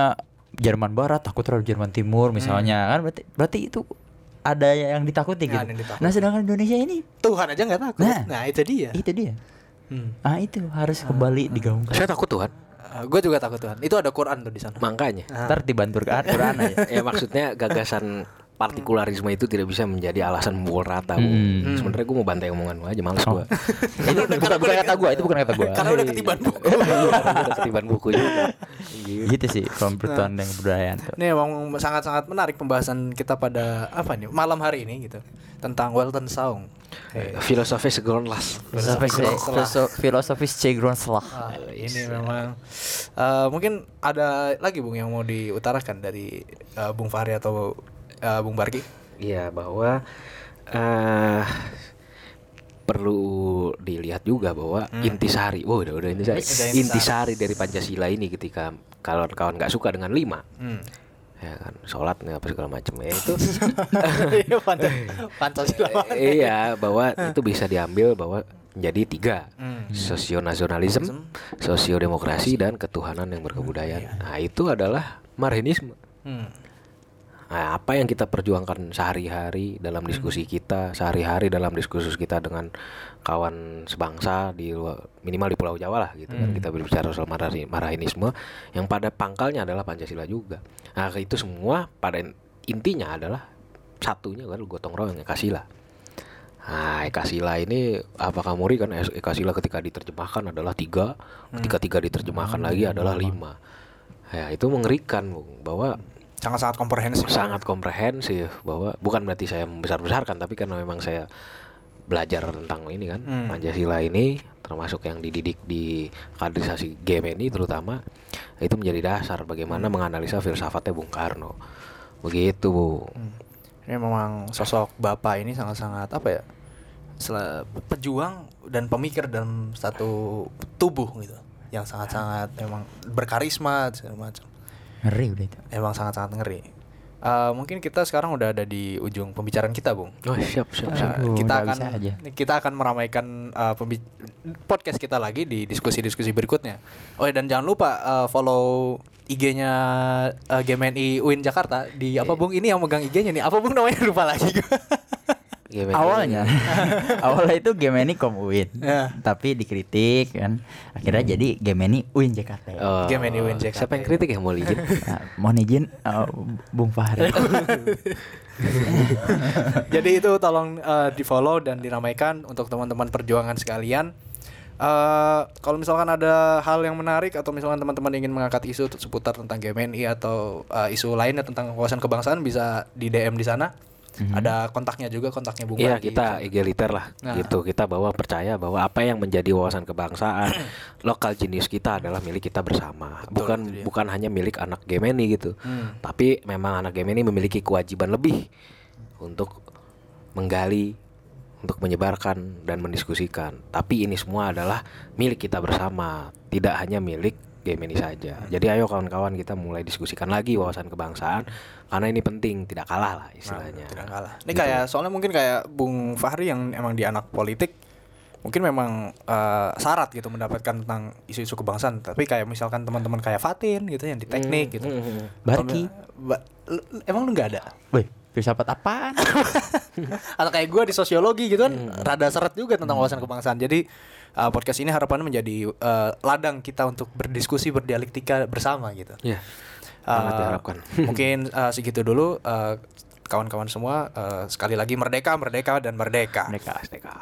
Jerman Barat takut terhadap Jerman Timur misalnya kan berarti berarti itu ada yang ditakuti
Ya,
gitu.
ada yang ditakuti.
Nah, sedangkan Indonesia ini
Tuhan aja nggak takut.
Nah.
Nah, itu dia.
itu dia.
Hmm.
Ah, itu harus kembali digaungkan.
Saya takut Tuhan
gue juga takut Tuhan. Itu ada Quran tuh di sana.
Makanya
Ah.
Ntar dibantu Quran Quran aja.
Ya maksudnya gagasan partikularisme itu tidak bisa menjadi alasan memukul rata Bu.
Hmm.
Sebenarnya gue mau bantai omongan lu aja males
Oh.
gue
itu bukan, bukan kata gua, itu bukan kata gua.
Karena udah ketiban buku.
Udah ketiban buku juga
gitu sih pemberituan dan kebudayaan tuh.
Ini emang sangat-sangat menarik pembahasan kita pada apa nih malam hari ini gitu tentang.
Filosofi segonlas
Filosofis filoso- filosofis C. Gronslah.
Ah, ini memang eh, mungkin ada lagi Bung yang mau diutarakan dari eh, Bung Fahri atau eh, Bung Barki.
Iya bahwa eh perlu dilihat juga bahwa intisari, wah udah udah intisari,
Udah intisari.
intisari dari Pancasila ini ketika kalau kawan nggak suka dengan lima,
Hmm.
ya kan sholat apa segala macam ya itu
Iya, Pancasila.
Iya bahwa itu bisa diambil bahwa menjadi tiga
Hmm.
sosionalism, sosiodemokrasi dan ketuhanan yang berkebudayaan. Nah itu adalah marhenisme.
Hmm.
Nah, apa yang kita perjuangkan sehari-hari dalam diskusi kita, sehari-hari dalam diskusi kita dengan kawan sebangsa di luar- minimal di Pulau Jawa lah gitu kan kita berbicara soal marhaenisme yang pada pangkalnya adalah Pancasila juga. Nah, itu semua pada in- intinya adalah satunya kan gotong royong Ekasila. Nah, Ekasila ini apakah muri kan Ekasila ketika diterjemahkan adalah tiga, ketika tiga diterjemahkan lagi adalah lima. Ya, itu mengerikan Bung, bahwa
Sangat-sangat komprehensif.
sangat komprehensif bahwa bukan berarti saya membesar-besarkan tapi karena memang saya belajar tentang ini kan
Hmm.
Pancasila ini termasuk yang dididik di kaderisasi GMNI terutama itu menjadi dasar bagaimana menganalisa filsafatnya Bung Karno begitu Bu
Hmm. Ini memang sosok bapak ini sangat-sangat apa ya? pejuang dan pemikir dalam satu tubuh gitu yang sangat-sangat memang berkarisma segala macam.
Ngeri udah itu.
Emang sangat-sangat ngeri. Eh, mungkin kita sekarang udah ada di ujung pembicaraan kita, Bung.
oh siap siap
Nah,
siap
Aduh,
kita akan
aja.
kita akan meramaikan uh, podcast kita lagi di diskusi-diskusi berikutnya. Oh ya, dan jangan lupa uh, follow IG-nya uh, GMNI UIN Jakarta di apa Bung ini yang megang IG-nya nih. Apa Bung namanya lupa lagi
GMNI.
Awalnya, awalnya itu Gemini Kom Uin,
Ya.
tapi dikritik kan, akhirnya jadi Gemini Uin Jakarta.
Oh,
GMNI UIN Jakarta.
siapa yang kritik ya mau izin
Nah, mohon izin uh, Bung Fahri.
Jadi itu tolong uh, di-follow dan diramaikan untuk teman-teman perjuangan sekalian. Eh kalau misalkan ada hal yang menarik atau misalkan teman-teman ingin mengangkat isu seputar tentang GMNI atau eh, isu lainnya tentang wawasan kebangsaan bisa di DM di sana. Ada kontaknya juga kontaknya Bung
Iya kita egaliter lah
Nah.
gitu. Kita bawa percaya bahwa apa yang menjadi wawasan kebangsaan lokal jenius kita adalah milik kita bersama.
Betul,
bukan bukan hanya milik anak Gemini gitu.
Hmm.
tapi memang anak Gemini memiliki kewajiban lebih untuk menggali untuk menyebarkan dan mendiskusikan. Tapi ini semua adalah milik kita bersama tidak hanya milik Gemini saja jadi ayo kawan-kawan kita mulai diskusikan lagi wawasan kebangsaan karena ini penting tidak kalah lah istilahnya
Tidak kalah. Ini
Gitu.
kayak soalnya mungkin kayak Bung Fahri yang emang di anak politik mungkin memang eh, syarat gitu mendapatkan tentang isu-isu kebangsaan tapi kayak misalkan teman-teman kayak Fatin gitu yang di teknik gitu
Hmm, hmm,
Barki.
Ba- emang lu nggak ada
Wih, filsafat apaan?
atau kayak gue di sosiologi gitu kan rada seret juga tentang wawasan kebangsaan jadi uh, podcast ini harapannya menjadi uh, ladang kita untuk berdiskusi berdialektika bersama gitu
Ya.
Uh,
Sangat diharapkan.
mungkin uh, segitu dulu uh, kawan-kawan semua uh, sekali lagi merdeka merdeka dan merdeka
Mereka.
Merdeka.